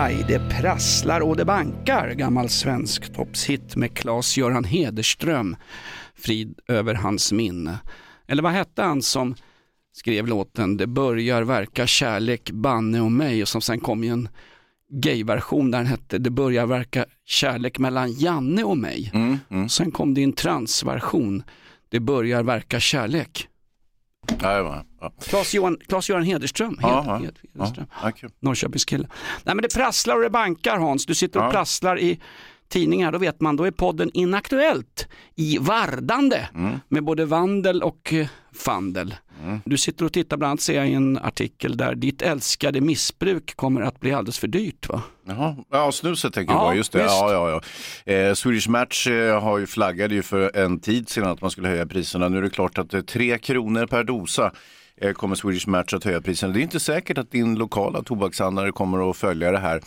Aj, det prasslar och det bankar. Gammal svensk toppshit med Claes-Göran Hederström. Frid över hans minne. Eller vad hette han som skrev låten Det börjar verka kärlek, banne och mig och som sen kom i en gayversion där den hette Det börjar verka kärlek mellan Janne och mig. Sen kom det en transversion Det börjar verka kärlek. Ja, ja. Claes-Göran Hederström. Ja, Hed- ja. Hed- Hederström. Ja. Norrköpingskille. Nej men det prasslar och det bankar Hans. Du sitter och prasslar i tidningar, då vet man, då är podden Inaktuellt i vardande Mm. med både vandel och eh, fandel. Du sitter och tittar bland annat ser jag i en artikel där ditt älskade missbruk kommer att bli alldeles för dyrt va? Jaha. Ja, snuset tänker Ja, jag på. Just det. Ja, ja, ja. Eh, Swedish Match eh, har ju flaggade ju för en tid sedan att man skulle höja priserna. Nu är det klart att eh, tre kronor per dosa eh, kommer Swedish Match att höja priserna. Det är inte säkert att din lokala tobakshandlare kommer att följa det här.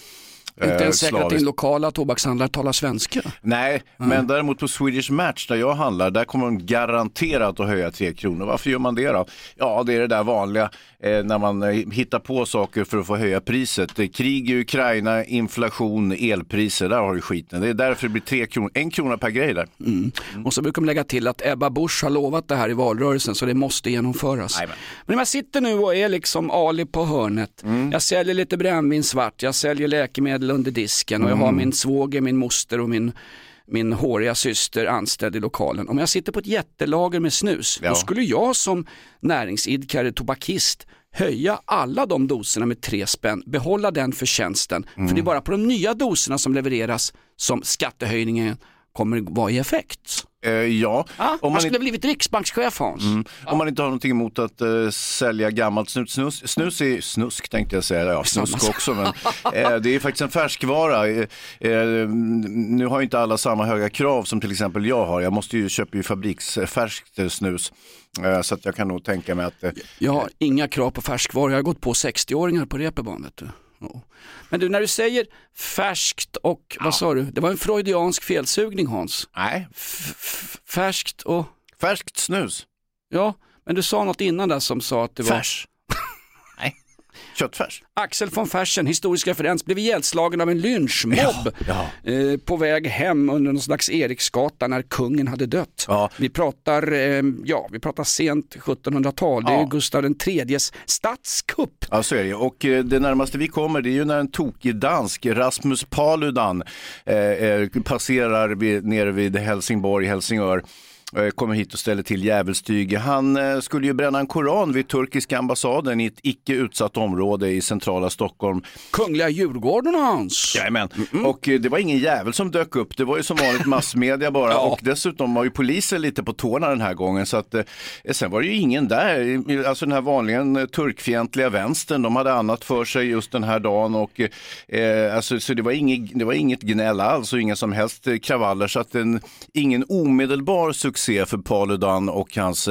Inte eh, ens säkert att din lokala tobakshandlare talar svenska. Nej, men däremot på Swedish Match där jag handlar, där kommer de garanterat att höja 3 kronor. Varför gör man det då? Ja, det är det där vanliga när man eh, hittar på saker för att få höja priset. Eh, krig i Ukraina, inflation, elpriser, där har du skiten. Det är därför det blir 3 kronor, en krona per grej där. Och så brukar de lägga till att Ebba Busch har lovat det här i valrörelsen så det måste genomföras. Jajamän. Men om jag sitter nu och är liksom Ali på hörnet, jag säljer lite brännvin svart, jag säljer läkemedel under disken och jag har min svåger, min moster och min min håriga syster anställd i lokalen. Om jag sitter på ett jättelager med snus, Ja. då skulle jag som näringsidkare, tobakist, höja alla de doserna med tre spänn, behålla den förtjänsten. För det är bara på de nya doserna som levereras som skattehöjningen kommer vara i effekt. Eh, ja, Ja, om, man skulle inte, blivit riksbankschef Hans. om man inte har någonting emot att eh, sälja gammalt snus. Snus, snus är snusk tänkte jag säga, ja snusk också. Men, eh, det är faktiskt en färskvara. Eh, eh, nu har inte alla samma höga krav som till exempel jag har. Jag måste ju köpa ju fabriksfärskt eh, snus. Så att jag kan nog tänka mig att Jag har inga krav på färskvaror, jag har gått på 60-åringar på reeperbahn. Ja. Men du, när du säger färskt och, vad sa du, det var en freudiansk felsugning Hans. nej, f- färskt och, färskt snus. ja, men du sa något innan där som sa att det var Färs. Köttfärs. Axel von Fersen, historisk referens, blev ihjälslagen av en lynchmobb ja. eh, på väg hem under någon slags Eriksgata när kungen hade dött. Ja. Vi pratar, eh, ja, vi pratar sent 1700-tal, det är Ja. Gustav IIIs statskupp. Ja, så är det. Och eh, det närmaste vi kommer det är ju när en tokig dansk, Rasmus Paludan, eh, passerar vid, nere vid Helsingborg, Helsingör. Eh, Kommer hit och ställer till djävulstyg. Han eh, skulle ju bränna en koran vid turkiska ambassaden i ett icke utsatt område i centrala Stockholm. Kungliga Djurgården Hans. Jajamän. Och eh, det var ingen jävel som dök upp. Det var ju som vanligt massmedia bara. Ja. Och dessutom var ju polisen lite på tårna den här gången. Så att, sen var det ju ingen där. Alltså den här vanligen turkfientliga vänstern. De hade annat för sig just den här dagen. Och, eh, alltså, så det var, inget, det var inget gnäll alls och inga som helst kravaller. Så att en, ingen omedelbar succé för Paludan och hans,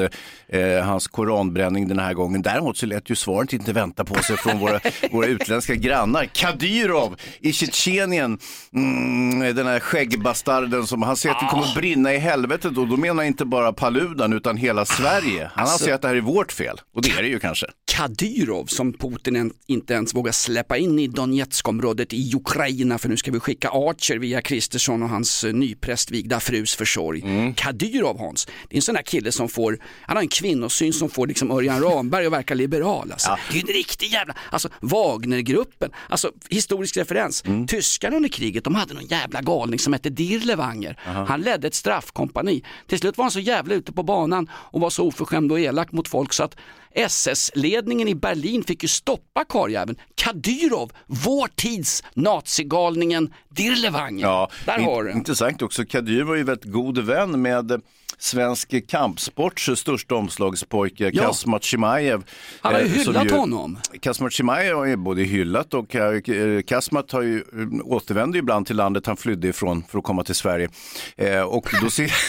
eh, hans koranbränning den här gången. Däremot så lät ju svaret inte vänta på sig från våra, våra utländska grannar. Kadyrov i Tjetjenien, mm, den här skäggbastarden som han säger att det kommer att brinna i helvetet och då menar inte bara Paludan utan hela Sverige. Han Alltså- säger att det här är vårt fel och det är det ju kanske. Kadyrov som Putin inte ens vågar släppa in i Donetskområdet i Ukraina för nu ska vi skicka Archer via Kristersson och hans eh, nyprästvigda frus försorg. Kadyrov Hans, det är en sån där kille som får, han har en kvinnosyn som får liksom Örjan Ramberg att verka liberal. Alltså. Det är en riktig jävla, alltså Wagnergruppen, alltså historisk referens. Tyskarna under kriget, de hade någon jävla galning som hette Dirlewanger. Han ledde ett straffkompani. Till slut var han så jävla ute på banan och var så oförskämd och elak mot folk så att SS-ledningen i Berlin fick ju stoppa karljäveln. Kadyrov, vår tids nazigalningen Dirlewanger. Ja, Där har du. Intressant också, Kadyr var ju väldigt god vän med svensk kampsports största omslagspojke, Ja. Kasmat Chimaev. Han har ju eh, hyllat honom. Kasmat Chimaev har ju både hyllat och eh, Kasmat har ju, eh, återvänder ju ibland till landet han flydde ifrån för att komma till Sverige. Eh, och då ser...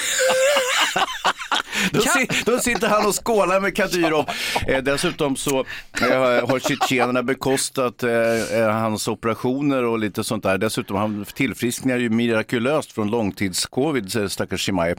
Då, si- då sitter han och skålar med Kadyrov. Eh, dessutom så eh, har tjetjenerna bekostat eh, eh, hans operationer och lite sånt där. Dessutom han tillfrisknar ju mirakulöst från långtidscovid, stackars Chimaev.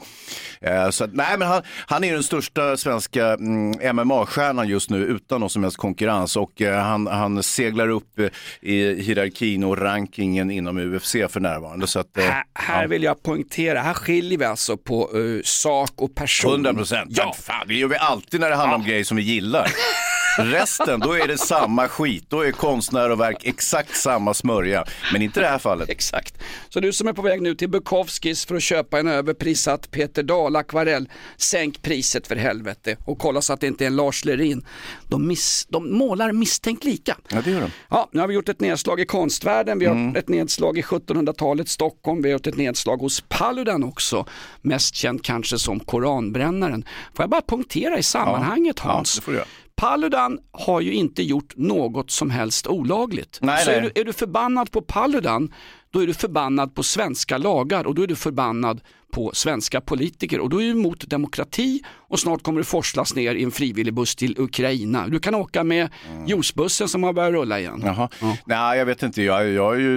Eh, så att, nej, men han, han är den största svenska mm, MMA-stjärnan just nu utan någon som helst konkurrens och eh, han, han seglar upp eh, i hierarkin och rankingen inom UFC för närvarande. Så att, Här, här vill jag poängtera, här skiljer vi alltså på eh, sak och person. 100 procent. Ja. Fan, det gör vi alltid när det handlar om grejer som vi gillar. Resten, då är det samma skit. Då är konstnär och verk exakt samma smörja. Men inte i det här fallet. Exakt. Så du som är på väg nu till Bukowskis för att köpa en överprissatt Peter Dahl akvarell, sänk priset för helvete och kolla så att det inte är en Lars Lerin. De, miss, de målar misstänkt lika. Ja, det gör de. Ja, nu har vi gjort ett nedslag i konstvärlden, vi har Mm. ett nedslag i 1700-talets Stockholm, vi har gjort ett nedslag hos Paludan också, mest känd kanske som koranbrännaren. Får jag bara punktera i sammanhanget Ja, Hans? det får du göra. Paludan har ju inte gjort något som helst olagligt. Nej, Så nej. Är, du, är du förbannad på Paludan, då är du förbannad på svenska lagar och då är du förbannad på svenska politiker och då är du emot demokrati och snart kommer du forslas ner i en frivillig buss till Ukraina. Du kan åka med juicebussen som har börjat rulla igen. Jaha. Nej, jag vet inte. Jag, jag är ju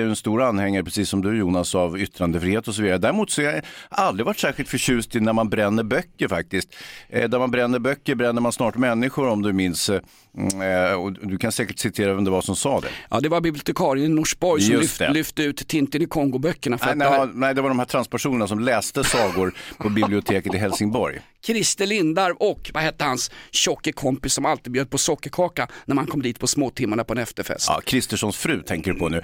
är en stor anhängare, precis som du Jonas, av yttrandefrihet och så vidare. Däremot så har jag aldrig varit särskilt förtjust i när man bränner böcker faktiskt. Eh, där man bränner böcker bränner man snart människor om du minns. Eh, mm, eh, och du kan säkert citera vem det var som sa det. Ja, det var bibliotekarien i Norsborg som lyft, det. lyfte ut Tintin i Kongo-böckerna. Nej, nej, där, nej, det var de här transpersonerna som läste sagor på biblioteket i Helsingborg. Christer Lindarw och, vad hette hans tjocke kompis som alltid bjöd på sockerkaka när man kom dit på småtimmarna på en efterfest. Ja, Kristerssons fru tänker du på nu.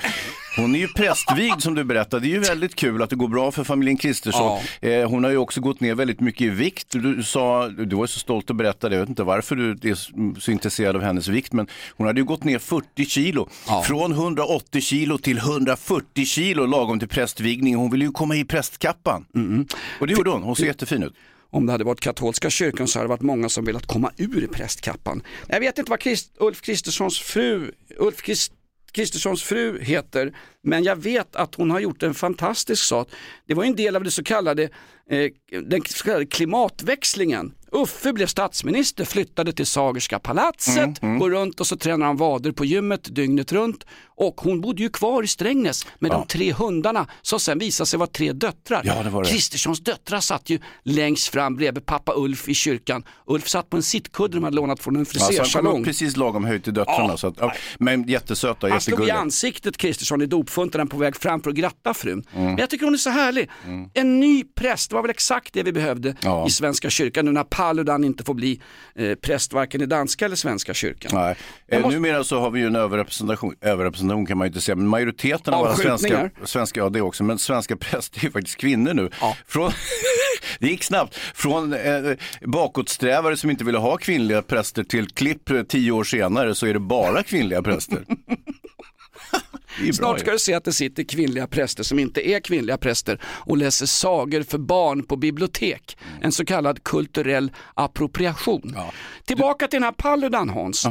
Hon är ju prästvigd som du berättade. Det är ju väldigt kul att det går bra för familjen Kristersson. Eh, hon har ju också gått ner väldigt mycket i vikt. Du, sa, du var så stolt att berätta det, jag vet inte varför du är så intresserad av hennes vikt, men hon hade ju gått ner 40 kilo. Från 180 kilo till 140 kilo lagom till prästvigning. Hon ville ju komma i prästkappan. Och det gjorde hon, hon ser jättefin ut. Om det hade varit katolska kyrkan så hade det varit många som velat komma ur prästkappan. Jag vet inte vad Christ, Ulf Kristerssons fru, Ulf Krist, Kristerssons fru heter, men jag vet att hon har gjort en fantastisk sak. Det var en del av det så kallade, eh, den så kallade klimatväxlingen. Uffe blev statsminister, flyttade till Sagerska palatset, går runt och så tränar han vader på gymmet dygnet runt. Och hon bodde ju kvar i Strängnäs med de tre hundarna som sen visade sig vara tre döttrar. Ja, det var det. Kristerssons döttrar satt ju längst fram bredvid pappa Ulf i kyrkan. Ulf satt på en sittkudde de hade lånat från en frisersalong. upp precis lagom höjt till döttrarna. Ja. Så att, ja, men jättesöta, han slog i ansiktet Kristersson i dopfunten på väg fram för att gratta frun. Mm. Men jag tycker hon är så härlig. En ny präst, det var väl exakt det vi behövde Ja. i Svenska kyrkan nu när Paludan inte får bli eh, präst varken i danska eller svenska kyrkan. Nej. Eh, måste- Numera så har vi ju en överrepresentation, överrepresentation kan man ju inte säga, men majoriteten av alla svenska, svenska, ja det också, men svenska präster är ju faktiskt kvinnor nu. Ja. Från, det gick snabbt, från eh, bakåtsträvare som inte ville ha kvinnliga präster till klipp eh, tio år senare så är det bara kvinnliga präster. Ju Snart ska du se att det sitter kvinnliga präster som inte är kvinnliga präster och läser sagor för barn på bibliotek. En så kallad kulturell appropriation. Tillbaka till den här Paludan Hans.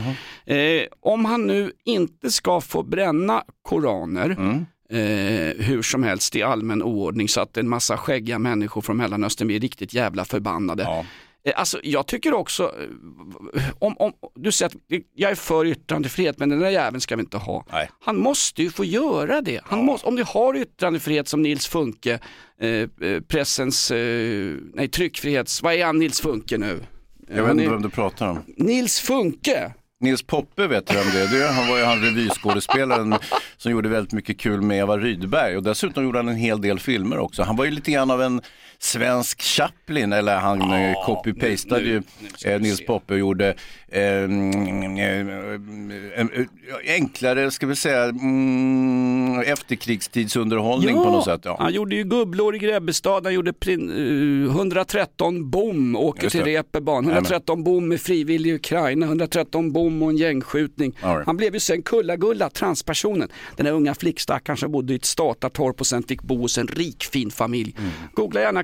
Eh, om han nu inte ska få bränna koraner Mm. Eh, hur som helst i allmän oordning så att en massa skäggiga människor från Mellanöstern blir riktigt jävla förbannade. Ja. Eh, Alltså, jag tycker också, eh, om, om, du säger att jag är för yttrandefrihet men den där jäveln ska vi inte ha. Nej. Han måste ju få göra det. Han måste, om du har yttrandefrihet som Nils Funke, eh, eh, pressens, eh, nej tryckfrihets, vad är han Nils Funke nu? Jag vet inte vem du pratar om. Nils Funke, Nils Poppe vet du vem det är. Det är han var ju han revyskådespelaren som gjorde väldigt mycket kul med Eva Rydberg och dessutom gjorde han en hel del filmer också. Han var ju lite grann av en svensk Chaplin, eller han ja, copy-pastade nu- ju nu eh, Nils. Poppe och gjorde eh, mm, eh, eh, enklare, ska vi säga, mm, efterkrigstidsunderhållning på något sätt. Ja. han gjorde ju Gubblor i Grebbestad, han gjorde prin, eh, 113 bom, åker till. Reeperbahn, 113 bom med frivillig i Ukraina, 113 bom och en gängskjutning. Right. Han blev ju sen Kulla-Gulla, transpersonen. Den här unga flickstackaren som bodde i ett statartorp och sen fick bo hos en rik fin familj. Googla gärna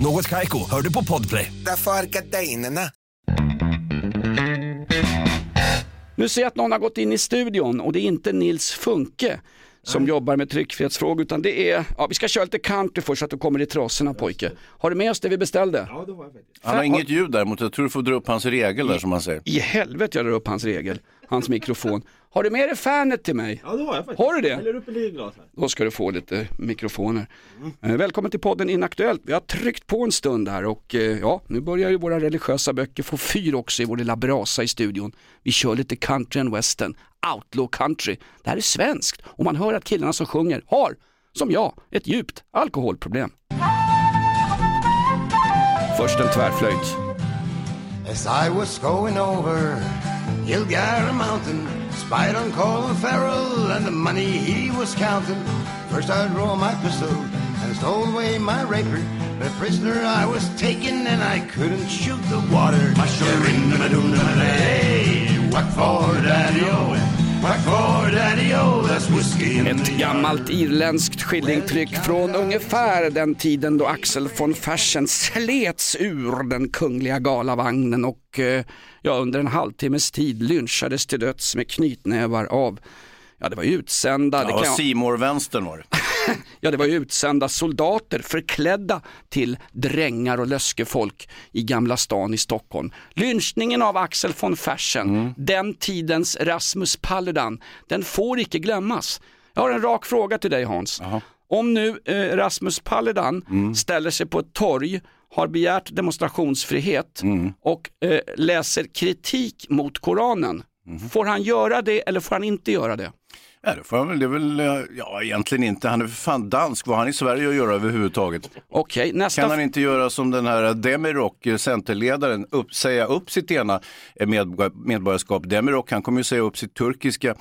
Något Kaiko, hör du på Podplay. Därför är gardinerna. Nu ser jag att någon har gått in i studion och det är inte Nils Funke som jobbar med tryckfrihetsfrågor utan det är, ja vi ska köra lite country först så att du kommer i trasorna pojke. Har du med oss det vi beställde? Han har inget ljud däremot, jag tror du får dra upp hans regel där som man säger. I helvete jag drar upp hans regel, hans mikrofon. Har du med dig fanet till mig? Ja det har jag faktiskt. Har du det? Jag häller upp en litet glas här. Då ska du få lite mikrofoner. Eh, välkommen till podden Inaktuellt. Vi har tryckt på en stund här och eh, ja, nu börjar ju våra religiösa böcker få fyr också i vår lilla brasa i studion. Vi kör lite country and western, outlaw country. Det här är svenskt och man hör att killarna som sjunger har, som jag, ett djupt alkoholproblem. Först en tvärflöjt. As I was going over Gilgara Mountain, spied on Colin Farrell and the money he was counting. First I drew my pistol and stole away my rapier. But prisoner I was taken and I couldn't shoot the water. My in the maduna hey, what for daddy-o? Ett gammalt irländskt skillingtryck från ungefär den tiden då Axel von Fersen slets ur den kungliga galavagnen och eh, ja, under en halvtimmes tid lynchades till döds med knytnävar av Ja det var ju utsända, det Ja, kan jag- simor vänstern var det. ja, det var ju utsända soldater förklädda till drängar och löskefolk i Gamla stan i Stockholm. Lynchningen av Axel von Fersen, den tidens Rasmus Paludan, den får icke glömmas. Jag har en rak fråga till dig Hans. Om nu eh, Rasmus Paludan ställer sig på ett torg, har begärt demonstrationsfrihet och eh, läser kritik mot Koranen. Får han göra det eller får han inte göra det? Ja, det får han väl, det är väl, eh, ja egentligen inte, han är för fan dansk, vad har han i Sverige att göra överhuvudtaget? Okej, nästa Kan han inte göra som den här Demirok, eh, centerledaren, upp, säga upp sitt ena eh, medborg- medborgarskap? Demirok, han kommer ju säga upp sitt turkiska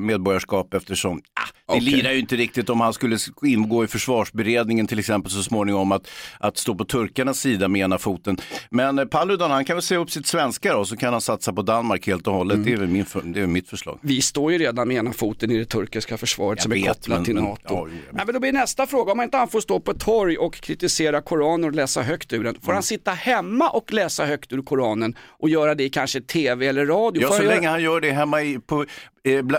medborgarskap eftersom ah, det Okej. lirar ju inte riktigt om han skulle ingå i försvarsberedningen till exempel så småningom att, att stå på turkarnas sida med ena foten. Men eh, Paludan han kan väl säga upp sitt svenska då så kan han satsa på Danmark helt och hållet. Det, är väl min, det är mitt förslag. Vi står ju redan med ena foten i det turkiska försvaret Jag som är vet, kopplat men- till men- NATO. ja, jag vet. Nej, men då blir nästa fråga, om inte han får stå på torg och kritisera Koranen och läsa högt ur den, får Mm. han sitta hemma och läsa högt ur Koranen och göra det i kanske tv eller radio? Ja, så länge göra... han gör det hemma i, på, eh,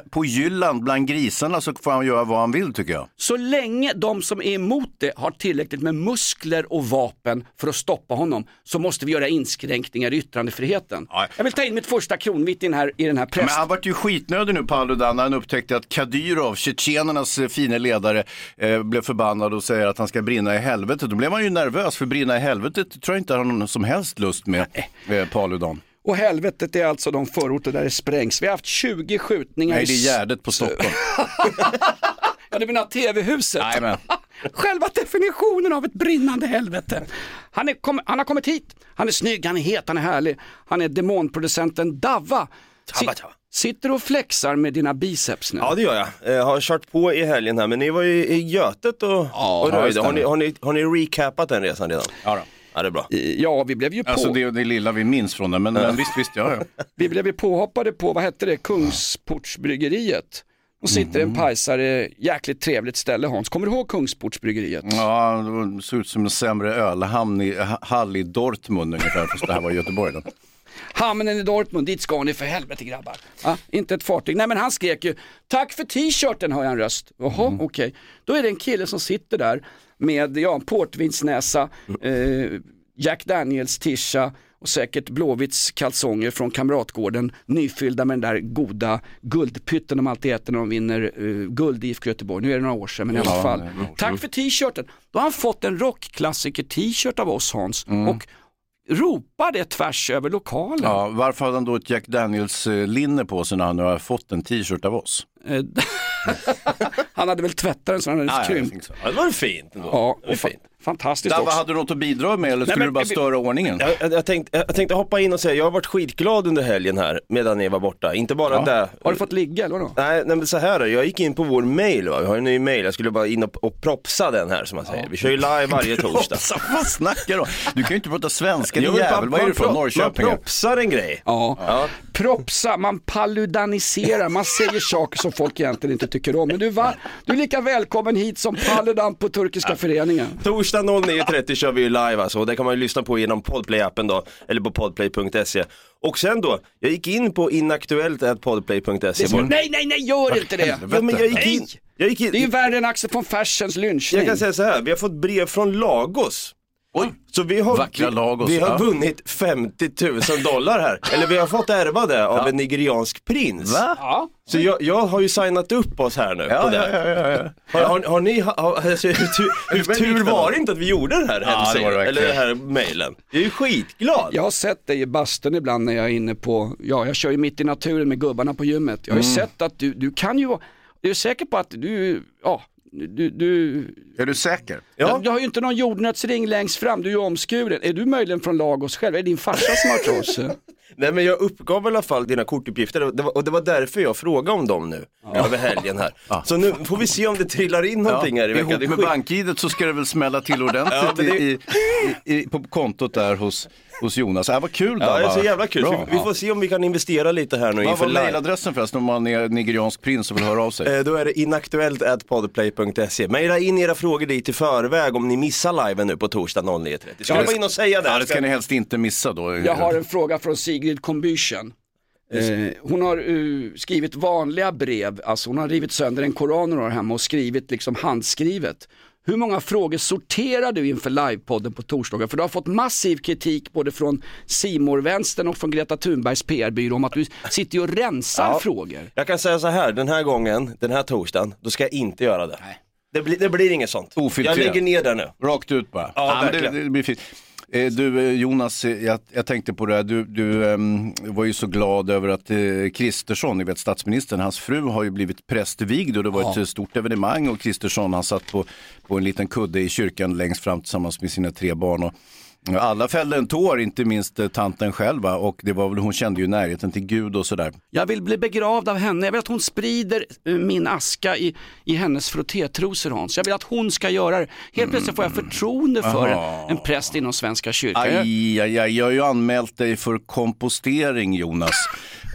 på Jylland bland grisarna så får han göra vad han vill tycker jag. så länge de som är emot det har tillräckligt med muskler och vapen för att stoppa honom så måste vi göra inskränkningar i yttrandefriheten. Ja. Jag vill ta in mitt första kronvitt i den här, i den här Men präst... han vart ju skitnödig nu Paludan när han upptäckte att Kadyrov, tjetjenernas eh, fine ledare, eh, blev förbannad och säger att han ska brinna i helvetet. Då blev han ju nervös för brinna i helvetet tror jag inte han har någon som helst lust med eh, Paludan. Och helvetet är alltså de förorter där det sprängs. Vi har haft 20 skjutningar Nej, det är Gärdet på Stockholm. Ja, du menar tv-huset? Jajamän. Själva definitionen av ett brinnande helvete. Han, är, kom, han har kommit hit, han är snygg, han är het, han är härlig. Han är demonproducenten Davva. Si- Tabba, tabba. sitter och flexar med dina biceps nu. Ja det gör jag. Jag har kört på i helgen här men ni var ju i Götet och, och ja, det röjde. Har ni, har, ni, har ni recapat den resan redan? Ja, då. Ja det är bra. Ja, vi blev ju, på, Alltså det det lilla vi minns från den, men, men visst, visst, ja, ja. vi blev ju påhoppade på, vad hette det, Kungsportsbryggeriet. Och sitter Mhm. en pajsare, jäkligt trevligt ställe Hans. Kommer du ihåg Kungsportsbryggeriet? Ja, det såg ut som en sämre ölhamn i ha- hall i Dortmund ungefär, fast det här var i Göteborg då. Hamnen i Dortmund, dit ska ni för helvete grabbar. Ja, inte ett fartyg. Nej men han skrek ju, tack för t-shirten hör jag en röst. Jaha, okej. Då är det en kille som sitter där med ja, portvinsnäsa, eh, Jack Daniels tisha och säkert Blåvitts kalsonger från Kamratgården nyfyllda med den där goda guldpytten de alltid äter när de vinner uh, guld i IFK Göteborg. Nu är det några år sedan men i alla fall. Tack för t-shirten. Då har han fått en rockklassiker t-shirt av oss Hans och ropar det tvärs över lokalen. Ja, varför hade han då ett Jack Daniels-linne på sig när han nu har fått en t-shirt av oss? Eh, han hade väl tvättat den så han hade jag krympt. Ja, det var fint ändå. Ja, det var fint. Fantastiskt Dabba, också. hade du något att bidra med eller skulle men- du bara störa ordningen? Jag, jag, jag, tänkte, jag tänkte hoppa in och säga, jag har varit skitglad under helgen här medan ni var borta. Inte bara Ja. det. Har du fått ligga eller vadå? Nej, nej men så här jag gick in på vår mail, va? vi har en ny mail, jag skulle bara in och, och propsa den här som man säger. Vi kör ju live varje torsdag. Propsa, vad snackar du? Du kan ju inte prata svenska din jävel. man- Vad är du från? Norrköping? Man propsar en grej. Ja. Ja. propsa, man paludaniserar, man säger saker som folk egentligen inte tycker om. Men du, va? du är lika välkommen hit som Paludan på Turkiska föreningen. Torsdag 09.30 kör vi ju live alltså och det kan man ju lyssna på genom Podplay-appen då, eller på podplay.se. Och sen då, jag gick in på inaktuellt.podplay.se. Nej, nej, nej, gör inte det! Ja, men jag gick in, Nej! jag gick in. Det är ju värre än Axel von Fersens lynchning. Jag kan säga så här, vi har fått brev från Lagos. Oj, Så vi har, Vackra vi, Lagos, vi har ja. vunnit 50 000 dollar här. Eller vi har fått ärva det av en nigeriansk prins. Va? Ja. Så jag, jag har ju signat upp oss här nu på det. ja, ja, ja, ja. Har, har, har ni, ha- har, alltså, hur, tur- hur tur var det inte att vi gjorde det här Ja, det var det eller verkligen. den här mailen? Jag är ju skitglad. Jag har sett dig i bastun ibland när jag är inne på, ja jag kör ju mitt i naturen med gubbarna på gymmet. Jag har Mm. ju sett att du, du kan ju, vara- jag är säker på att du, ja, du, du, Är du säker? ja. du har ju inte någon jordnötsring längst fram, du är ju omskuren. Är du möjligen från Lagos själv? Är det din farsa som har oss? Nej men jag uppgav i alla fall dina kortuppgifter och det var, och det var därför jag frågade om dem nu, över helgen här. Så nu får vi se om det trillar in någonting här i veckan. Ihop med bank så ska det väl smälla till ordentligt Ja, det- i, i, i, på kontot där hos, hos Jonas. Ja, vad kul Ja, det är så jävla kul. Bra. Vi, vi får se om vi kan investera lite här nu Vad inför var live. mejladressen förresten om man är nigeriansk prins och vill höra av sig? Eh, Då är det inaktuellt.podplay.se. Maila in era frågor dit i förväg om ni missar liven nu på torsdag 09.30. Ska du bara in och säga det? Ja, det ska ni helst inte missa då. Jag har en fråga från Sigrid Combüchen. Eh, hon har eh, skrivit vanliga brev, alltså hon har rivit sönder en koran hon har hemma och skrivit liksom handskrivet. Hur många frågor sorterar du inför livepodden på torsdagar? För du har fått massiv kritik både från simor vänstern och från Greta Thunbergs PR-byrå om att du sitter och rensar Ja. frågor. Jag kan säga så här, den här gången, den här torsdagen, då ska jag inte göra det. Det, blir- det blir inget sånt. Ofiltrerat. Jag lägger ner det nu. Rakt ut bara. Ja, verkligen. det, det blir fint. Eh, Du eh, Jonas, eh, jag, jag tänkte på det här, du, du ehm, var ju så glad över att Kristersson, ni vet statsministern, hans fru har ju blivit prästvigd och det var ett eh, stort evenemang och Kristersson han satt på, på en liten kudde i kyrkan längst fram tillsammans med sina tre barn. Och alla fällde en tår, inte minst eh, tanten själv va? och det var väl, hon kände ju närheten till Gud och sådär. Jag vill bli begravd av henne. Jag vill att hon sprider eh, min aska i, i hennes frottétrosor Hans. Jag vill att hon ska göra det. Helt plötsligt får jag förtroende för en, en präst inom Svenska kyrkan. Aj, aj, aj, jag har ju anmält dig för kompostering Jonas.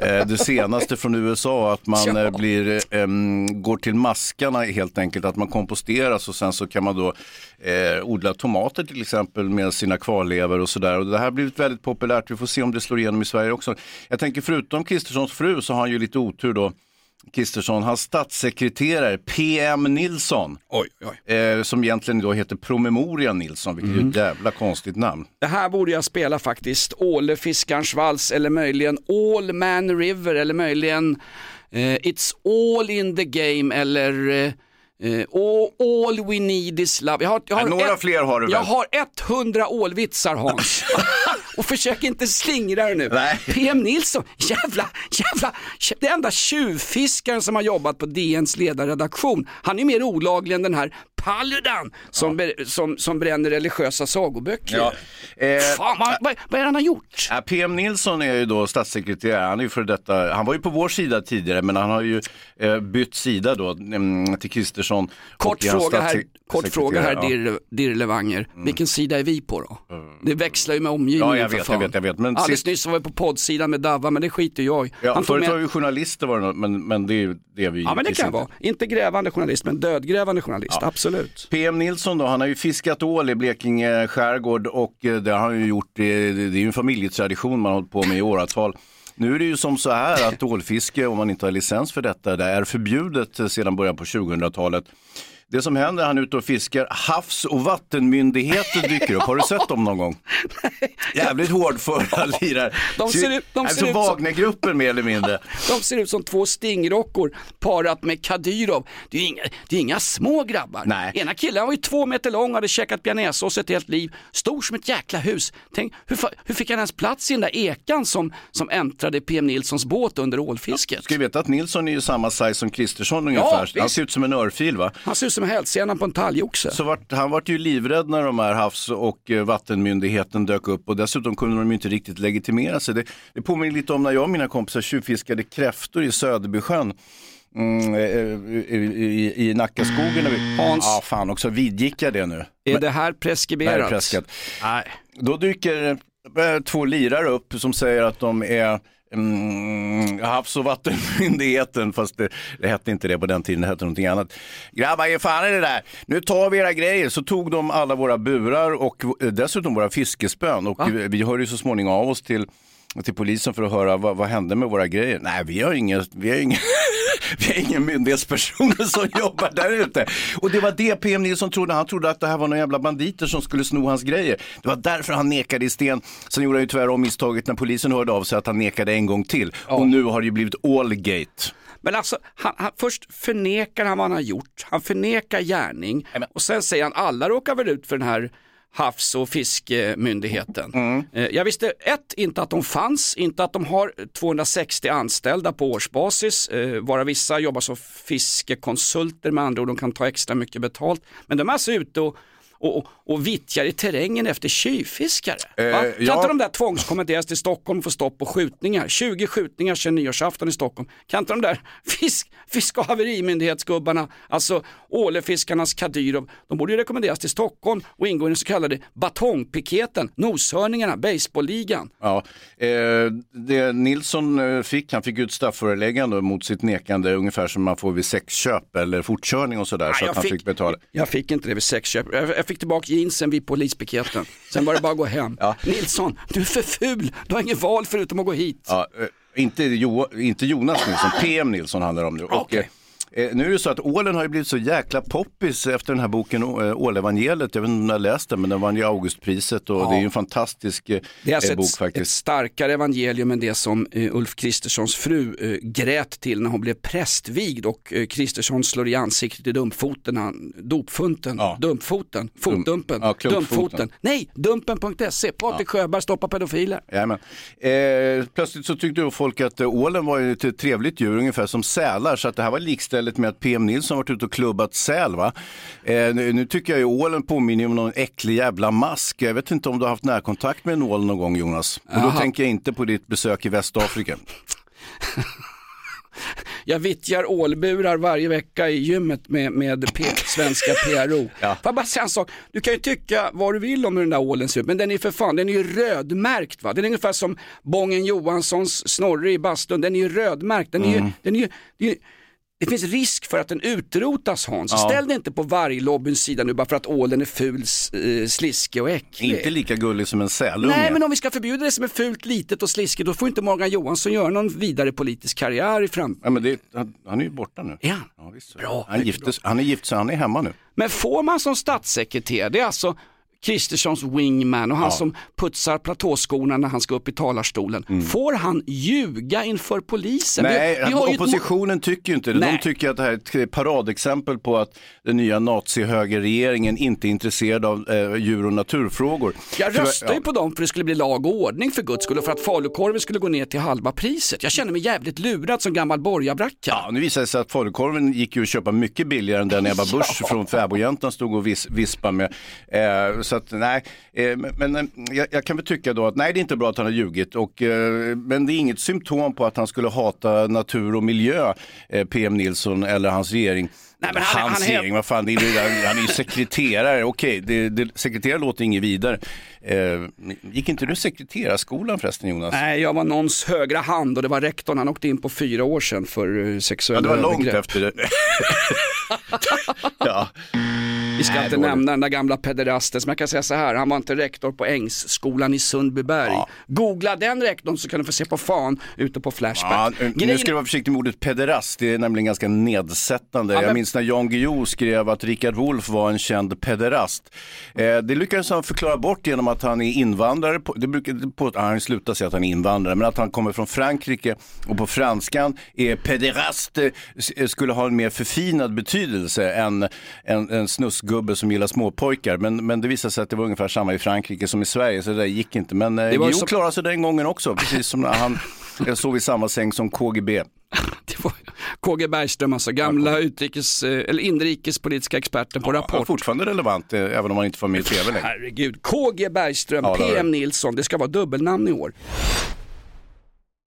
Eh, Det senaste från USA att man Ja. blir, em, går till maskarna helt enkelt, att man komposteras och sen så kan man då eh, odla tomater till exempel med sina kvarlevor och sådär. Och det här har blivit väldigt populärt, vi får se om det slår igenom i Sverige också. Jag tänker förutom Kristerssons fru så har han ju lite otur då. Kristersson, hans statssekreterare PM Nilsson, Oj, oj. eh, som egentligen då heter Promemoria Nilsson, vilket är ett jävla konstigt namn. Det här borde jag spela faktiskt. Åle Fiskarens vals eller möjligen All Man River eller möjligen eh, It's All In The Game eller eh, eh, all, We Need Is Love. Jag har, jag har Ja, några fler har du väl? Jag har 100 ålvitsar Hans. Och försök inte slingra dig nu. Nej. PM Nilsson, jävla, jävla, det enda tjuvfiskaren som har jobbat på DNs ledarredaktion. Han är mer olaglig än den här Paludan som, ber- som, som bränner religiösa sagoböcker. Ja. Eh, Fan, vad, vad, vad är det han har gjort? Ja, PM Nilsson är ju då statssekreterare, han är ju för detta, han var ju på vår sida tidigare men han har ju eh, bytt sida då mm, till Kristersson. Kort är hans fråga här, kort fråga här Ja. Mm. Dirre, Dirre Levanger. Vilken sida är vi på då? Det växlar ju med omgivningen Ja, jag för vet, fan. jag vet, jag vet, men Alldeles sist- nyss var vi på poddsidan med Davva, men det skiter jag i. Ja, Han förut med- var vi journalister var det nog, men, men det är ju det vi Ja men det kan inte. vara. Inte grävande journalist men dödgrävande journalist, absolut. PM Nilsson då, han har ju fiskat ål i Blekinge skärgård och eh, det har han ju gjort, det, det är ju en familjetradition man har hållit på med i åratal. Nu är det ju som så här att ålfiske, om man inte har licens för detta, det är förbjudet sedan början på 2000-talet det som händer, han är ute och fiskar, Havs och vattenmyndigheten dyker upp. Har du sett dem någon gång? Jävligt hårdföra lirare. De ser ut- de ser alltså ut som- Wagnergruppen mer eller mindre. De ser ut som två stingrockor parat med Kadyrov. Det är inga, det är inga små grabbar. Nej. Ena killen han var ju två meter lång, hade käkat bearnaisesås ett helt liv, stor som ett jäkla hus. Tänk, hur, hur fick han ens plats i den där ekan som, som äntrade PM Nilssons båt under ålfisket? Ska vi veta att Nilsson är ju samma size som Kristersson ungefär. han visst. ser ut som en örfil va? Han ser ut som hälsenan på en talgoxe. Så vart, han vart ju livrädd när de här havs och eh, vattenmyndigheten dök upp och dessutom kunde de ju inte riktigt legitimera sig. Det, det påminner lite om när jag och mina kompisar tjuvfiskade kräftor i Söderbysjön. Mm, eh, i, i, I Nackaskogen. Hans. Ja, fan också vidgick jag det nu. Är det här Det här preskriberat? preskat. Nej. Då dyker eh, två lirare upp som säger att de är Mm, Havs och vattenmyndigheten, fast det, det hette inte det på den tiden, det hette någonting annat. Grabbar, ge fan i det där. Nu tar vi era grejer. Så tog de alla våra burar och eh, dessutom våra fiskespön. Och vi, vi hörde ju så småningom av oss till, till polisen för att höra vad, vad hände med våra grejer. Nej, vi har ingen, vi har ingen, vi har ingen myndighetspersoner som jobbar där ute. Och det var det PM Nilsson trodde. Han trodde att det här var några jävla banditer som skulle sno hans grejer. Det var därför han nekade i sten. Sen gjorde han ju tyvärr om misstaget när polisen hörde av sig att han nekade en gång till. Och nu har det ju blivit Allgate. Men alltså, han, han, först förnekar han vad han har gjort, han förnekar gärning och sen säger han alla råkar väl ut för den här havs och fiskemyndigheten. Eh, Jag visste ett, inte att de fanns, inte att de har 260 anställda på årsbasis, eh, varav vissa jobbar som fiskekonsulter med andra ord, de kan ta extra mycket betalt. Men de är alltså ute och och, och vittjar i terrängen efter tjuvfiskare. Eh? Kan ja. inte de där tvångskommenderas till Stockholm få stopp på skjutningar? 20 skjutningar sedan nyårsafton i Stockholm. Kan inte de där fisk, fisk och haverimyndighetsgubbarna, alltså ålefiskarnas Kadyrov, de borde ju rekommenderas till Stockholm och ingå i den så kallade batongpiketen, noshörningarna, baseballligan. Ja, eh, det Nilsson eh, fick, han fick ut strafföreläggande mot sitt nekande, ungefär som man får vid sexköp eller fortkörning och sådär. så jag att han fick- fick betala. Jag fick inte det vid sexköp. Fick tillbaka jeansen vid polispiketen. Sen var det bara att gå hem. Nilsson, du är för ful. Du har inget val förutom att gå hit. Ja, eh, inte, jo, inte Jonas Nilsson, PM Nilsson handlar det om nu. Och, eh, eh, nu är det så att ålen har ju blivit så jäkla poppis efter den här boken eh, Ålevangeliet. Jag vet inte om du har läst den, men den vann ju Augustpriset och Ja. det är ju en fantastisk eh, Det är alltså bok ett, ett faktiskt. starkare evangelium än det som eh, Ulf Kristerssons fru eh, grät till när hon blev prästvigd och eh, Kristersson slår i ansiktet i dumpfoten, han, dopfunten, dumpfoten, fotdumpen, ja, dumpfoten. Nej, dumpen.se, Patrik Sjöberg stoppar pedofiler. Jajamän. Eh, plötsligt så tyckte folk att eh, ålen var ett trevligt djur, ungefär som sälar. Så att det här var likställigt med att PM Nilsson varit ute och klubbat säl. Va? Eh, nu, nu tycker jag ju ålen påminner om någon äcklig jävla mask. Jag vet inte om du har haft närkontakt med en ål någon gång Jonas? Och då tänker jag inte på ditt besök i Västafrika. Jag vittjar ålburar varje vecka i gymmet med, med P- svenska PRO. Får jag bara säga en sak, du kan ju tycka vad du vill om hur den där ålen ser ut, men den är för fan, den är ju rödmärkt va. Den är ungefär som Bången Johanssons Snorre i bastun, den är ju rödmärkt. Den är ju, Mm. den är ju, det, är ju, det finns risk för att den utrotas Hans. Ja. Ställ dig inte på varglobbyns sida nu bara för att ålen är ful, eh, sliskig och äcklig. inte lika gullig som en sälunge. Nej, men om vi ska förbjuda det som är fult, litet och sliskigt, då får inte Morgan Johansson göra någon vidare politisk karriär i framtiden. Ja, men det, han, han är ju borta nu. Ja. Ja, visst. Bra, Han, gifte, sig- han är gift så han är hemma nu. Men får man som statssekreterare, det är alltså Kristerssons wingman och han Ja. som putsar platåskorna när han ska upp i talarstolen. Får han ljuga inför polisen? Vi- Nej, vi har ju ett oppositionen tycker ju inte det. Nej. De tycker att det här är ett paradexempel på att den nya nazihögerregeringen inte är intresserad av eh, djur och naturfrågor. Jag röstade ju på dem för det skulle bli lag och ordning för guds skull och för att falukorven skulle gå ner till halva priset. Jag känner mig jävligt lurad som gammal borgarbracka. Ja, nu visar det sig att falukorven gick ju att köpa mycket billigare än den Ebba Busch från Fäbodjäntan stod och vis, vispa med. Eh, så att nej, eh, men eh, jag, jag kan väl tycka då att nej det är inte bra att han har ljugit. Och, eh, men det är inget symptom på att han skulle hata natur och miljö, PM Nilsson eller hans regering. Nej, men han- hans han regering, vad fan, det är, han är ju sekreterare, okej, det, det, sekreterare låter inget vidare. Eh, gick inte du sekreterarskolan förresten Jonas? Nej, jag var någons högra hand och det var rektorn, han åkte in på fyra år sedan för eh, Ja, sexuella det var långt övergrepp. efter det. ja. Vi ska inte nämna den där gamla pederasten, som jag kan säga så här, han var inte rektor på Ängsskolan i Sundbyberg. Googla den rektorn så kan du få se på fan ute på Flashback. Ja, nu ska du vara försiktig med ordet pederast, det är nämligen ganska nedsättande. Ja, men- Jag minns när Jan Guillou skrev att Richard Wolff var en känd pederast. Eh, det lyckades han förklara bort genom att han är invandrare, på, det brukar, på, ah, han slutar säga att han är invandrare, men att han kommer från Frankrike och på franskan är pederast, eh, skulle ha en mer förfinad betydelse än en, en snusgubbe som gillar småpojkar. Men, men det visade sig att det var ungefär samma i Frankrike som i Sverige, så det där gick inte. Men eh, var Guillou så- klarade sig den gången också, precis som när han jag sov i samma säng som KGB. Det var KG Bergström, alltså gamla utrikes, eh, eller inrikespolitiska experten på Ja, Rapport. fortfarande relevant, eh, även om han inte får med i tv längre. Herregud, KG Bergström, Ja, PM. Nilsson, det ska vara dubbelnamn i år.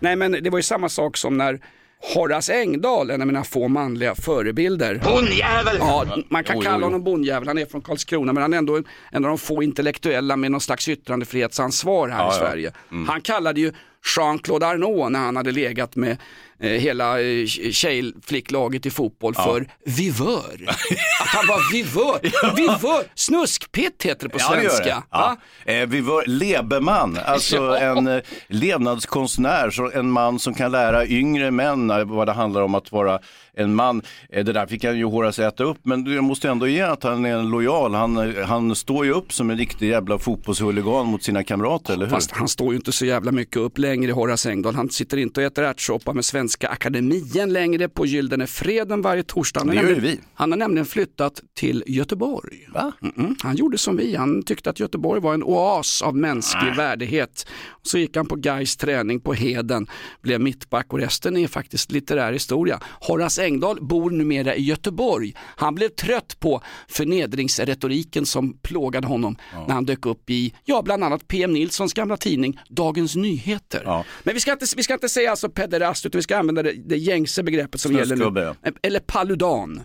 Nej, men det var ju samma sak som när Horace Engdahl, en av mina få manliga förebilder. Bondjävel! Ja, man kan Jo, kalla jo. honom bondjävel, han är från Karlskrona, men han är ändå en, en av de få intellektuella med någon slags yttrandefrihetsansvar här Ja, i ja. Sverige. Han kallade ju Jean-Claude Arnault när han hade legat med eh, hela eh, tjejflicklaget i fotboll för vivör. Att han var vivör. Vivör, snuskpitt heter det på Ja, det svenska. det. Ja. va? Eh, vi var Lebeman, alltså Ja. en eh, levnadskonstnär, så en man som kan lära yngre män eh, vad det handlar om att vara en man. Eh, det där fick han ju Horace äta upp, men jag måste ändå ge att han är en lojal. Han, han står ju upp som en riktig jävla fotbollshuligan mot sina kamrater, eller hur? Fast han står ju inte så jävla mycket upp längre, Horace Engdahl. Han sitter inte och äter ärtsoppa med Svenska Akademien längre på Gyllene Freden varje torsdag. Han Det gör nämligen- vi. Han har nämligen flyttat till Göteborg. Va? Mm-mm. Han gjorde som vi, han tyckte att Göteborg var en oas av mänsklig värdighet. Så gick han på Gais träning på Heden, blev mittback och resten är faktiskt litterär historia. Horace Engdahl bor numera i Göteborg. Han blev trött på förnedringsretoriken som plågade honom när han dök upp i, ja bland annat PM Nilssons gamla tidning Dagens Nyheter. Ja. Men vi ska, inte, vi ska inte säga alltså pederast utan vi ska använda det, det gängse begreppet som gäller nu. Eller paludan.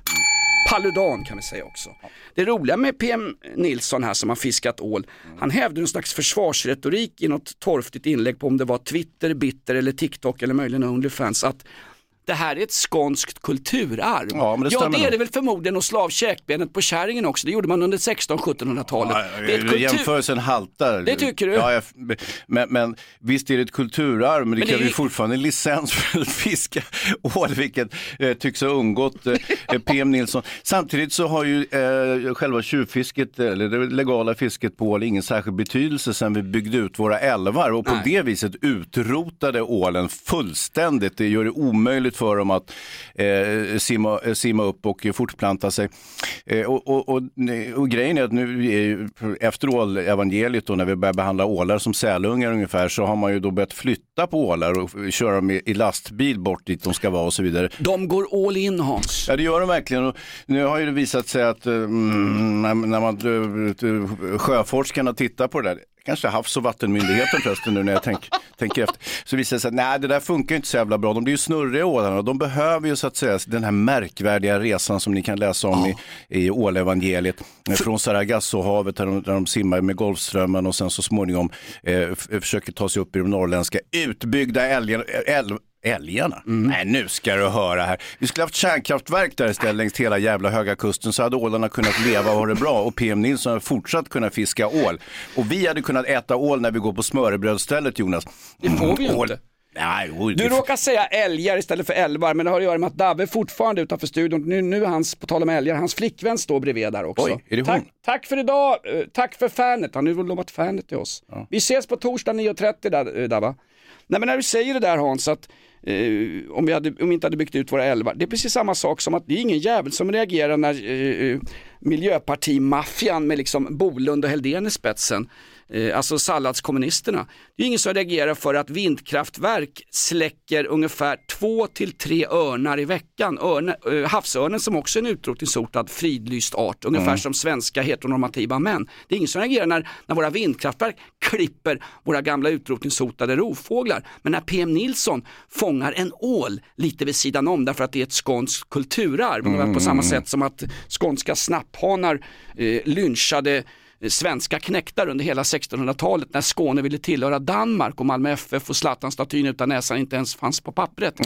Paludan kan vi säga också. Det roliga med PM Nilsson här som har fiskat ål, han hävde en slags försvarsretorik i något torftigt inlägg på om det var Twitter, Bitter eller TikTok eller möjligen Onlyfans. Att det här är ett skånskt kulturarv. Ja, men det ja det är det väl förmodligen och slav käkbenet på kärringen också. Det gjorde man under 1600-1700-talet. det är ett kultur... Jämförelsen haltar. Det tycker du? Ja, jag, men, men visst är det ett kulturarv, men det kräver ju fortfarande en licens för att fiska ål, vilket eh, tycks ha undgått eh, PM Nilsson. Samtidigt så har ju eh, själva tjuvfisket, eller det legala fisket på ål, ingen särskild betydelse sedan vi byggde ut våra älvar och på Nej. det viset utrotade ålen fullständigt. Det gör det omöjligt för dem att eh, simma, eh, simma upp och fortplanta sig. Eh, och, och, och, och grejen är att nu är ju, efter ålevangeliet när vi börjar behandla ålar som sälungar ungefär så har man ju då börjat flytta på ålar och köra dem i, lastbil bort dit de ska vara och så vidare. De går all in Hans. Ja det gör de verkligen. Och nu har ju det visat sig att eh, mm, när, man, eh, sjöforskarna tittar på det där, kanske Havs och vattenmyndigheten förresten nu när jag tänk, tänker efter, så visar det sig att nej det där funkar inte så jävla bra. De blir ju snurriga ålarna och de behöver ju så att säga den här märkvärdiga resan som ni kan läsa om i, i ålevangeliet. Från Sargassohavet där de, där de simmar med Golfströmmen och sen så småningom eh, försöker ta sig upp i de norrländska utbyggda älgarna. Älv, Älgarna? Nej, nu ska du höra här. Vi skulle haft kärnkraftverk där istället längs hela jävla Höga Kusten så hade ålarna kunnat leva och ha det bra och PM Nilsson hade fortsatt kunna fiska ål. Och vi hade kunnat äta ål när vi går på smörrebrödsstället Jonas. Det får vi ju Ål. inte. Nej, oj, Du råkar säga älgar istället för älvar, men det har att göra med att Dabbe är fortfarande utanför studion. Nu, nu är hans, på tal om älgar, hans flickvän står bredvid där också. Oj, är det hon? tack, tack för idag, eh, tack för fanet. Han har ju lovat fanet till oss. Vi ses på torsdag 9.30 där, eh, Dabba. Nej men när du säger det där Hans, att eh, om, vi hade, om vi inte hade byggt ut våra älvar, det är precis samma sak som att det är ingen jävel som reagerar när eh, eh miljöpartimaffian med liksom Bolund och Helldén i spetsen, alltså salladskommunisterna, det är ingen som reagerar för att vindkraftverk släcker ungefär två till tre örnar i veckan. Örne, eh, havsörnen som också är en utrotningshotad fridlyst art, ungefär Mm. som svenska heteronormativa män. Det är ingen som reagerar när, när våra vindkraftverk klipper våra gamla utrotningshotade rovfåglar. Men när PM Nilsson fångar en ål lite vid sidan om därför att det är ett skånskt kulturarv, ungefär på samma sätt som att skånska snapphanar eh, lynchade eh, svenska knäktar under hela 1600-talet när Skåne ville tillhöra Danmark och Malmö FF och Zlatan-statyn utan näsan inte ens fanns på pappret.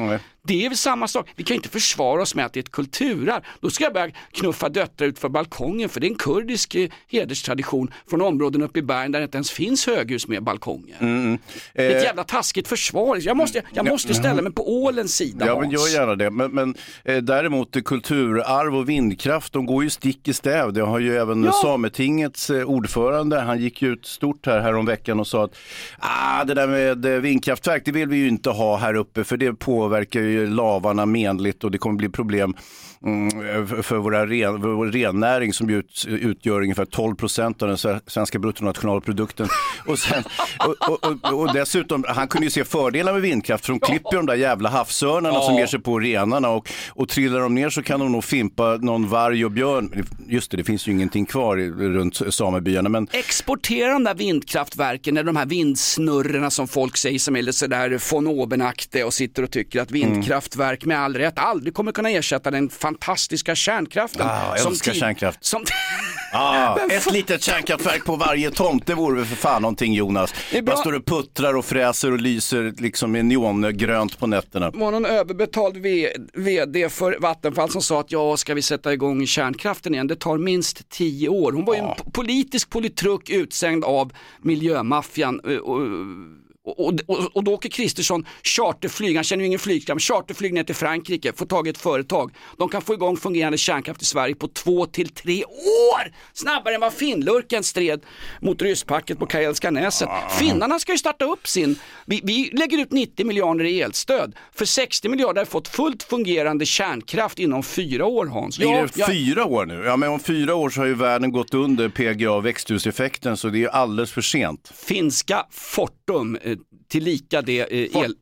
Det är väl samma sak, vi kan inte försvara oss med att det är ett kulturarv. Då ska jag börja knuffa döttrar ut för balkongen för det är en kurdisk eh, hederstradition från områden uppe i bergen där det inte ens finns höghus med balkonger. Mm. Det är ett Eh, jävla taskigt försvar. Jag måste, jag måste ställa mig på ålens sida Ja, men gör gärna det. Men, men eh, däremot eh, kulturarv och vindkraft, de går ju stick i stäv. Det har ju även Ja. Sametingets eh, ordförande, han gick ju ut stort här, här om veckan och sa att ah, det där med eh, vindkraftverk, det vill vi ju inte ha här uppe för det påverkar ju lavarna menligt och det kommer bli problem mm, för- våra ren, för vår rennäring som ut, utgör ungefär 12 procent av den sve- svenska bruttonationalprodukten. Och, sen, och, och, och, dessutom, han kunde ju se fördelar med vindkraft för de klipper de där jävla havsörnarna som Ja. ger sig på renarna och, och trillar de ner så kan de nog fimpa någon varg och björn. Just det, det finns ju ingenting kvar i, runt samebyarna. Men Exportera de där vindkraftverken, eller de här vindsnurrorna som folk säger som är lite sådär von oben-aktiga och sitter och tycker att Mm. Vindkraftverk med all rätt aldrig kommer kunna ersätta den fantastiska kärnkraften. Ah, jag älskar ti- kärnkraft. Som Ah, ett litet kärnkraftverk på varje tomt, det vore väl för fan någonting Jonas. Det är bra. Man står och puttrar och fräser och lyser liksom med neongrönt på nätterna. var någon överbetald vd för Vattenfall som sa att ja, ska vi sätta igång kärnkraften igen, det tar minst tio år. Hon var ju en p- politisk politruk utsänd av miljömaffian. Och, och, och, då åker Kristersson charterflyg, han känner ju ingen flygskam, charterflyg ner till Frankrike, får tag i ett företag. De kan få igång fungerande kärnkraft i Sverige på två till tre år! Snabbare än vad Finnlurken stred mot rysspacket på Karelska näset. Finnarna ska ju starta upp sin, vi, vi lägger ut 90 miljarder i elstöd. För 60 miljarder har fått fullt fungerande kärnkraft inom fyra år Hans. Ja, det ja, fyra år nu? Ja, men om fyra år så har ju världen gått under PGA, växthuseffekten, så det är ju alldeles för sent. finska Fortum, eh, tillika det, eh, el,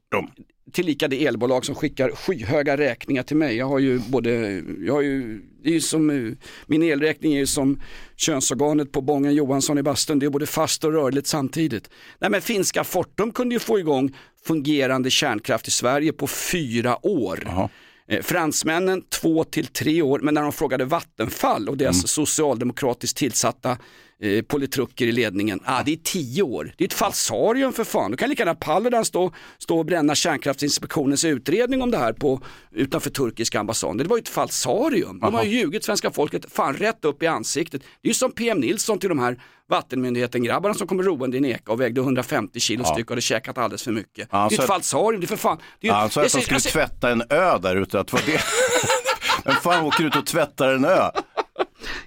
tillika det elbolag som skickar skyhöga räkningar till mig. Jag har ju både, jag har ju, det är ju som, eh, min elräkning är ju som könsorganet på Bången Johansson i bastun, det är både fast och rörligt samtidigt. Nej men finska Fortum kunde ju få igång fungerande kärnkraft i Sverige på fyra år. Eh, Fransmännen två till tre år, men när de frågade Vattenfall och deras socialdemokratiskt tillsatta eh, politruker i ledningen. Ah, det är tio år, det är ett falsarium för fan. Då kan lika gärna Paludan stå, stå och bränna kärnkraftsinspektionens utredning om det här på, utanför turkiska ambassaden. Det var ju ett falsarium. De har ju ljugit svenska folket fan rätt upp i ansiktet. Det är ju som PM Nilsson till de här vattenmyndigheten-grabbarna som kommer roende i en eka och vägde 150 kilo Ja. styck och hade käkat alldeles för mycket. Ja, det är ett falsarium, det är för fan. Det är, ju- jag att de skulle säger- tvätta en ö där ute. Att vad det... Vem fan åker ut och tvättar en ö?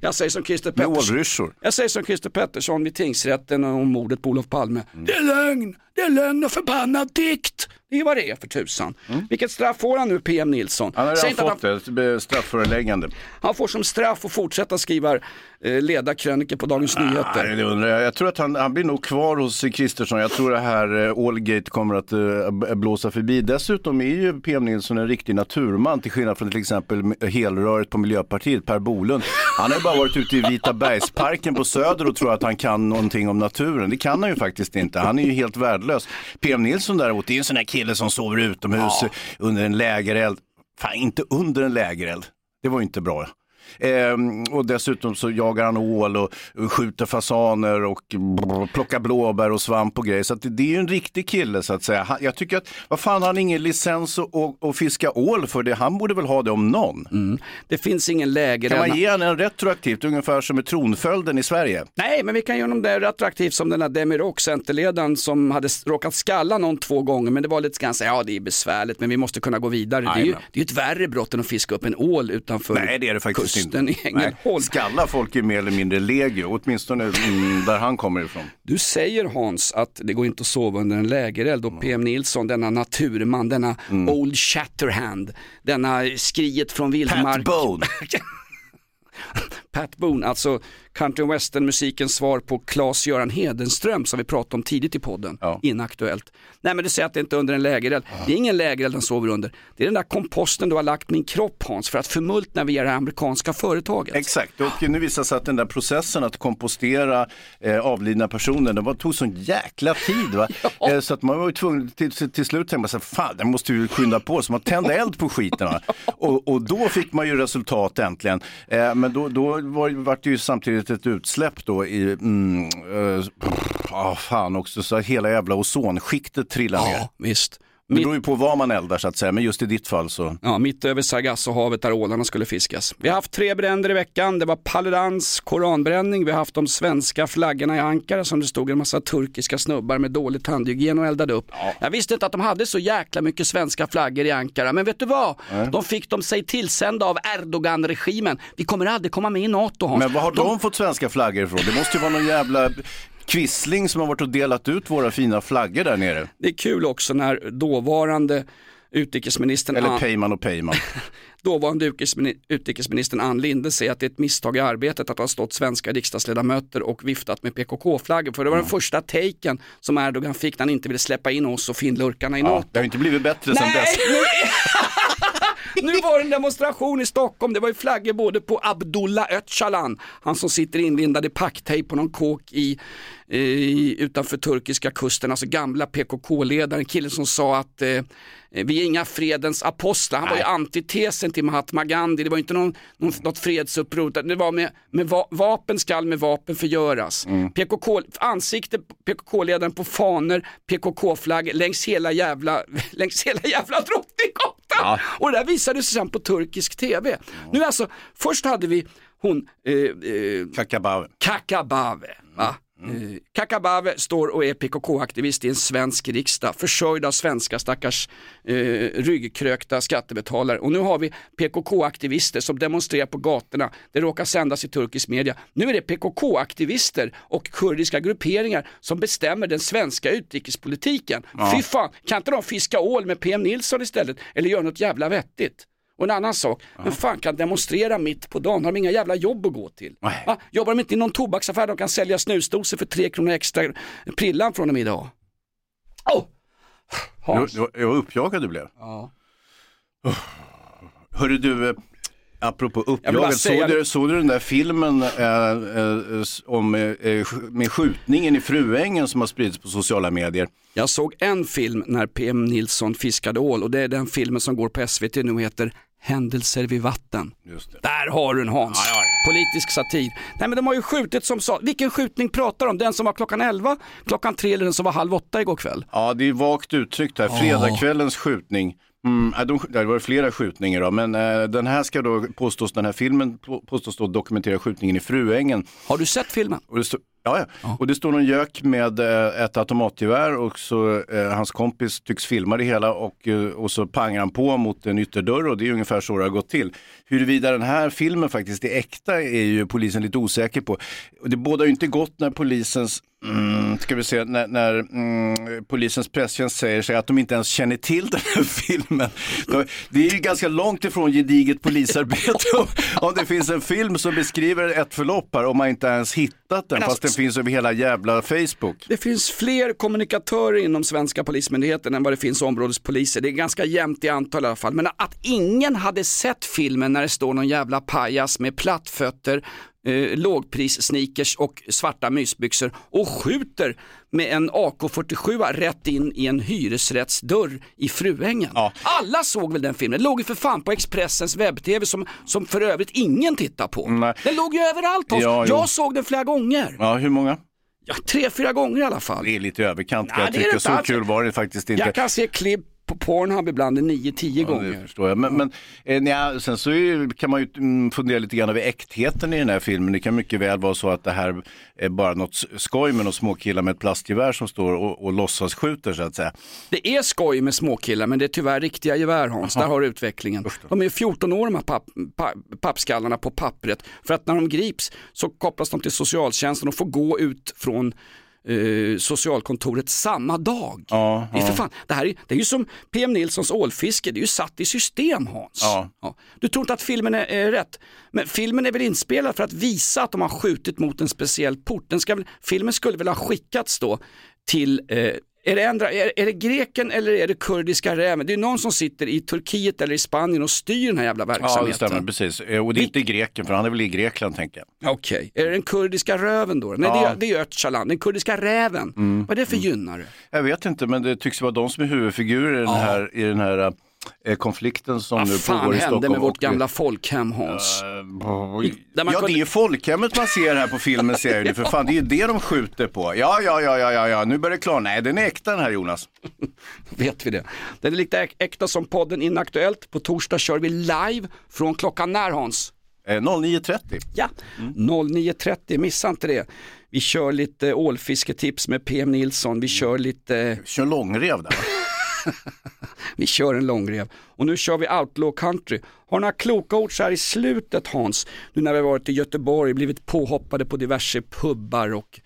Jag säger som Christer Pettersson. Jag säger som Christer Pettersson vid tingsrätten om mordet på Olof Palme. Mm. Det är lögn, det är lögn och förbannad dikt. Det är vad det är för tusan. Vilket straff får han nu PM Nilsson? Mm. Han har redan fått det, ett strafföreläggande. Han får som straff att fortsätta skriva eh, ledarkrönikor på Dagens Nej, Nyheter. det undrar jag. Jag tror att han, han blir nog kvar hos Kristersson. Jag tror det här eh, Allgate kommer att eh, blåsa förbi. Dessutom är ju PM Nilsson en riktig naturman till skillnad från till exempel helröret på Miljöpartiet, Per Bolund. Han har ju bara varit ute i Vita bergsparken på Söder och tror att han kan någonting om naturen. Det kan han ju faktiskt inte. Han är ju helt värdelös. PM Nilsson däremot, det är en sån här kille som sover utomhus under en lägereld. Fan, inte under en lägereld. Det var ju inte bra. Ehm, och dessutom så jagar han ål och, och skjuter fasaner och brr, plockar blåbär och svamp och grejer. Så det, det är ju en riktig kille så att säga. Han, jag tycker att, vad fan har han ingen licens att fiska ål för det? Han borde väl ha det om någon. Det finns ingen läger. Kan man ge honom en retroaktivt, ungefär som med tronföljden i Sverige? Nej, men vi kan göra honom det retroaktivt som den här Demirok, centerledaren som hade råkat skalla någon två gånger, men det var lite grann så ja det är besvärligt, men vi måste kunna gå vidare. Det är, ju, det är ju ett värre brott än att fiska upp en ål utanför Nej, det är det faktiskt inte. i Ängelholm. Skalla folk är mer eller mindre legio, åtminstone mm, där han kommer ifrån. Du säger Hans att det går inte att sova under en lägereld och PM Nilsson, denna naturman, denna Old Shatterhand, denna skriet från vildmark. Pat Bone. Pat Boone, alltså country western musikens svar på Claes-Göran Hedenström som vi pratade om tidigt i podden, inaktuellt. Nej men du säger att det inte är under en lägereld, det är ingen lägereld han sover under, det är den där komposten du har lagt min kropp Hans för att förmultna via det amerikanska företaget. Exakt, och nu visar sig att den där processen att kompostera eh, avlidna personer, det var, tog sån jäkla tid. Va? Eh, så att man var ju tvungen till, till, till slut tänka sig, fan det måste vi skynda på, så man tände eld på skiten. Va? Och, och då fick man ju resultat äntligen. Eh, men då, då var, var det ju samtidigt ett utsläpp då i, mm, eh, ah, fan också, så hela jävla ozonskiktet trillade ner. Ja, visst. Det beror ju på vad man eldar så att säga, men just i ditt fall så. Ja, mitt över Sargassohavet där ålarna skulle fiskas. Vi har haft tre bränder i veckan. Det var Paludans koranbränning. Vi har haft de svenska flaggorna i Ankara som det stod en massa turkiska snubbar med dålig tandhygien och eldade upp. Jag visste inte att de hade så jäkla mycket svenska flaggor i Ankara. Men vet du vad? De fick de sig tillsända av Erdogan-regimen. Vi kommer aldrig komma med i NATO Hans. Men var har de fått svenska flaggor ifrån? Det måste ju vara någon jävla kvissling som har varit och delat ut våra fina flaggor där nere. Det är kul också när dåvarande utrikesministern Eller Peyman och Peyman. Dåvarande utrikesmini- utrikesministern Ann Linde säger att det är ett misstag i arbetet att ha stått svenska riksdagsledamöter och viftat med PKK-flaggor. För det var den första taken som Erdogan fick när han inte ville släppa in oss och finlurkarna i Ja, NATO. det har inte blivit bättre sen Nej, dess. nu, var det en demonstration i Stockholm, det var ju flaggor både på Abdullah Öcalan, han som sitter inlindad i packtejp på någon kåk i, i, utanför turkiska kusten, alltså gamla PKK-ledaren, killen som sa att eh, vi är inga fredens apostlar, han var ju antitesen till Mahatma Gandhi, det var inte någon, någon, något fredsuppror, det var med, med va, vapen skall med vapen förgöras. PKK, ansikte PKK-ledaren på faner, PKK-flagg längs hela jävla, längs hela jävla Drottninggatan. Och det där visade sig sen på turkisk tv. Nu alltså, först hade vi hon, eh, eh, Kakabave. Kakabave. Va? Eh, Kakabave står och är PKK-aktivist i en svensk riksdag, försörjd av svenska stackars eh, ryggkrökta skattebetalare. Och nu har vi PKK-aktivister som demonstrerar på gatorna. Det råkar sändas i turkisk media. Nu är det PKK-aktivister och kurdiska grupperingar som bestämmer den svenska utrikespolitiken. Ja. Fy fan, kan inte de fiska ål med PM Nilsson istället? Eller göra något jävla vettigt? Och en annan sak, vem fan kan demonstrera mitt på dagen? Har de inga jävla jobb att gå till? Va? Jobbar de inte i någon tobaksaffär de kan sälja snusdosor för tre kronor extra prillan från med idag? Oh! Hans. Jag, jag, jag var uppjagad du blev. Ja. Hörru du, eh, apropå uppjagad, säga såg du, såg du den där filmen eh, eh, om, eh, eh, med skjutningen i Fruängen som har spridits på sociala medier? Jag såg en film när PM Nilsson fiskade ål och det är den filmen som går på SVT nu och heter Händelser vid vatten. Där har du en Hans. Politisk satir. Nej men de har ju skjutit som sa, vilken skjutning pratar de om? Den som var klockan 11, klockan 3 eller den som var halv 8 igår kväll? Ja, det är vagt uttryckt här. Fredagskvällens skjutning. Mm, ja, de, det var flera skjutningar då, men eh, den här ska då påstås, den här filmen på- påstås då dokumentera skjutningen i Fruängen. Har du sett filmen? Ja, ja. och det står någon gök med eh, ett automatgevär och så eh, hans kompis tycks filma det hela och, eh, och så pangar han på mot en ytterdörr och det är ungefär så det har gått till. Huruvida den här filmen faktiskt är äkta är ju polisen lite osäker på. Det bådar ju inte gott när polisens Mm, ska vi se, när, när mm, polisens presstjänst säger sig att de inte ens känner till den här filmen. Det är ju ganska långt ifrån gediget polisarbete om, det finns en film som beskriver ett förlopp här och man inte ens hittat den Men fast alltså- den finns över hela jävla Facebook. Det finns fler kommunikatörer inom svenska polismyndigheten än vad det finns områdespoliser. Det är ganska jämnt i antal i alla fall. Men att ingen hade sett filmen när det står någon jävla pajas med plattfötter, eh, lågpris-sneakers och svarta mysbyxor och skjuter med en AK47 rätt in i en hyresrättsdörr i Fruängen. Alla såg väl den filmen? Den låg ju för fan på Expressens webb-tv som, som för övrigt ingen tittar på. Den låg ju överallt Hans. Ja. Jag såg den flera gånger. Ja, hur många? Ja, tre, fyra gånger i alla fall. Det är lite överkant kan Nej, jag inte Så alls. kul var det faktiskt inte. Jag kan se klipp på Pornhub ibland 9-10 gånger. Det förstår jag. Men, men eh, nja, sen så är, kan man ju mm, fundera lite grann över äktheten i den här filmen. Det kan mycket väl vara så att det här är bara något skoj med några småkillar med ett plastgevär som står och, och låtsas skjuter så att säga. Det är skoj med småkillar men det är tyvärr riktiga gevär Hans, där har du utvecklingen. De är 14 år de här papp, papp, pappskallarna på pappret. För att när de grips så kopplas de till socialtjänsten och får gå ut från eh, socialkontoret samma dag. Ja, Det är, för ja. fan, det här är, det är ju som PM Nilssons ålfiske, det är ju satt i system Hans. Ja. Du tror inte att filmen är, är rätt, men filmen är väl inspelad för att visa att de har skjutit mot en speciell port. Den ska filmen skulle väl ha skickats då till eh, är det, ändra, är, är det greken eller är det kurdiska räven? Det är någon som sitter i Turkiet eller i Spanien och styr den här jävla Ja, det verksamheten. stämmer precis. Eh, Och det är inte greken, för han är väl i Grekland tänker jag. Okej, är det den kurdiska röven då? Nej, Ja. det, är, det är Öcalan, den kurdiska räven. Mm. Vad är det för gynnare? Jag vet inte, men det tycks vara de som är huvudfigurer i den Ja. här, i den här eh, konflikten som nu Vad fan pågår i hände Stockholm. med vårt och- gamla folkhem Hans? Man Ja, kunde- det är ju folkhemmet man ser här på filmen ser jag ju. För fan, det är ju det de skjuter på. Ja, ja, ja, ja, ja, ja. nu börjar det klarna. Nej, den är äkta den här Jonas. Vet vi det. Den är lika äk- äkta som podden Inaktuellt. På torsdag kör vi live från klockan när Hans? Eh, 09.30. Ja, 09.30, missa inte det. Vi kör lite ålfisketips med PM Nilsson, vi kör lite... Kör långrev där Vi kör en långrev. Och nu kör vi outlaw country. Har några kloka ord så här i slutet Hans? Nu när vi varit i Göteborg, blivit påhoppade på diverse pubbar och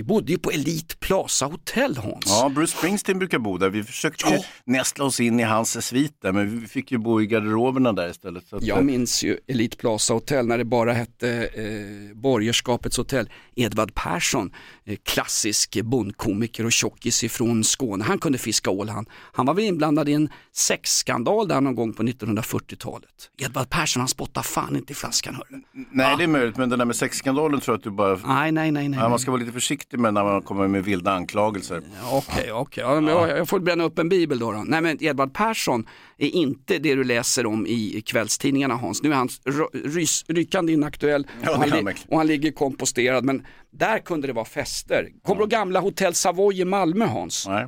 vi bodde ju på Elite Plaza Hotel Hans. Ja, Bruce Springsteen brukar bo där. Vi försökte ju nästla oss in i hans svit där, men vi fick ju bo i garderoberna där istället. Så att, eh, Jag minns ju Elite Plaza Hotel när det bara hette eh, Borgerskapets hotell. Edvard Persson, eh, klassisk bondkomiker och tjockis ifrån Skåne. Han kunde fiska ål han. Han var väl inblandad i en sexskandal där någon gång på 1940-talet. Edvard Persson han spottar fan inte i flaskan hörru. Nej, det är möjligt, men den där med sexskandalen tror jag att du bara... Nej, nej, nej. nej. Ja, man ska vara lite försiktig med när man kommer med vilda anklagelser. Okej, okej. Ja, men jag, får bränna upp en bibel då, då. Nej men Edvard Persson är inte det du läser om i kvällstidningarna Hans. Nu är han ry- rys, rykande inaktuell Ja, och, han li- och han ligger komposterad. Men där kunde det vara fester. Kommer du ihåg gamla Hotell Savoy i Malmö Hans? Nej.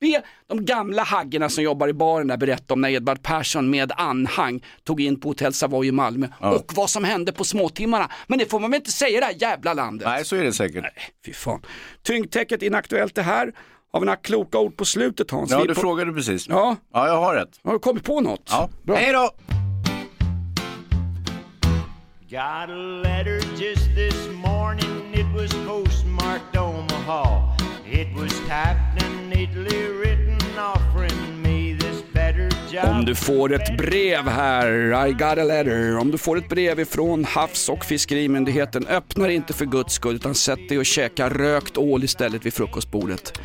Be de gamla haggorna som jobbar i baren där berätta om när Edvard Persson med anhang tog in på Hotell Savoy i Malmö och vad som hände på småtimmarna. Men det får man väl inte säga i det här jävla landet. Nej, så är det säkert. Fy fan. Tyngdtäcket inaktuellt det här. Har vi några kloka ord på slutet Hans? Ja, du på... frågade precis. Ja. Ja, jag har rätt. Har du kommit på något? Ja. Bra. Hej då! Om du får ett brev här, I got a letter. Om du får ett brev ifrån Havs och fiskerimyndigheten, öppna det inte för guds skull utan sätt dig och käka rökt ål istället vid frukostbordet.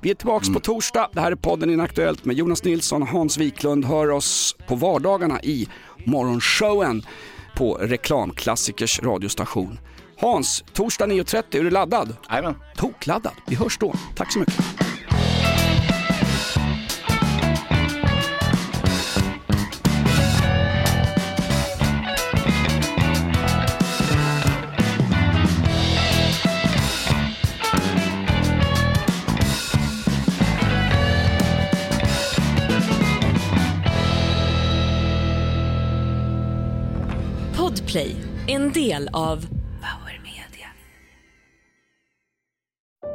Vi är tillbaks på torsdag. Det här är podden Inaktuellt med Jonas Nilsson och Hans Wiklund. Hör oss på vardagarna i morgonshowen på Reklamklassikers radiostation. Hans, torsdag 9.30, är du laddad? Jajamän. Tokladdad. Vi hörs då. Tack så mycket. Podplay, en del av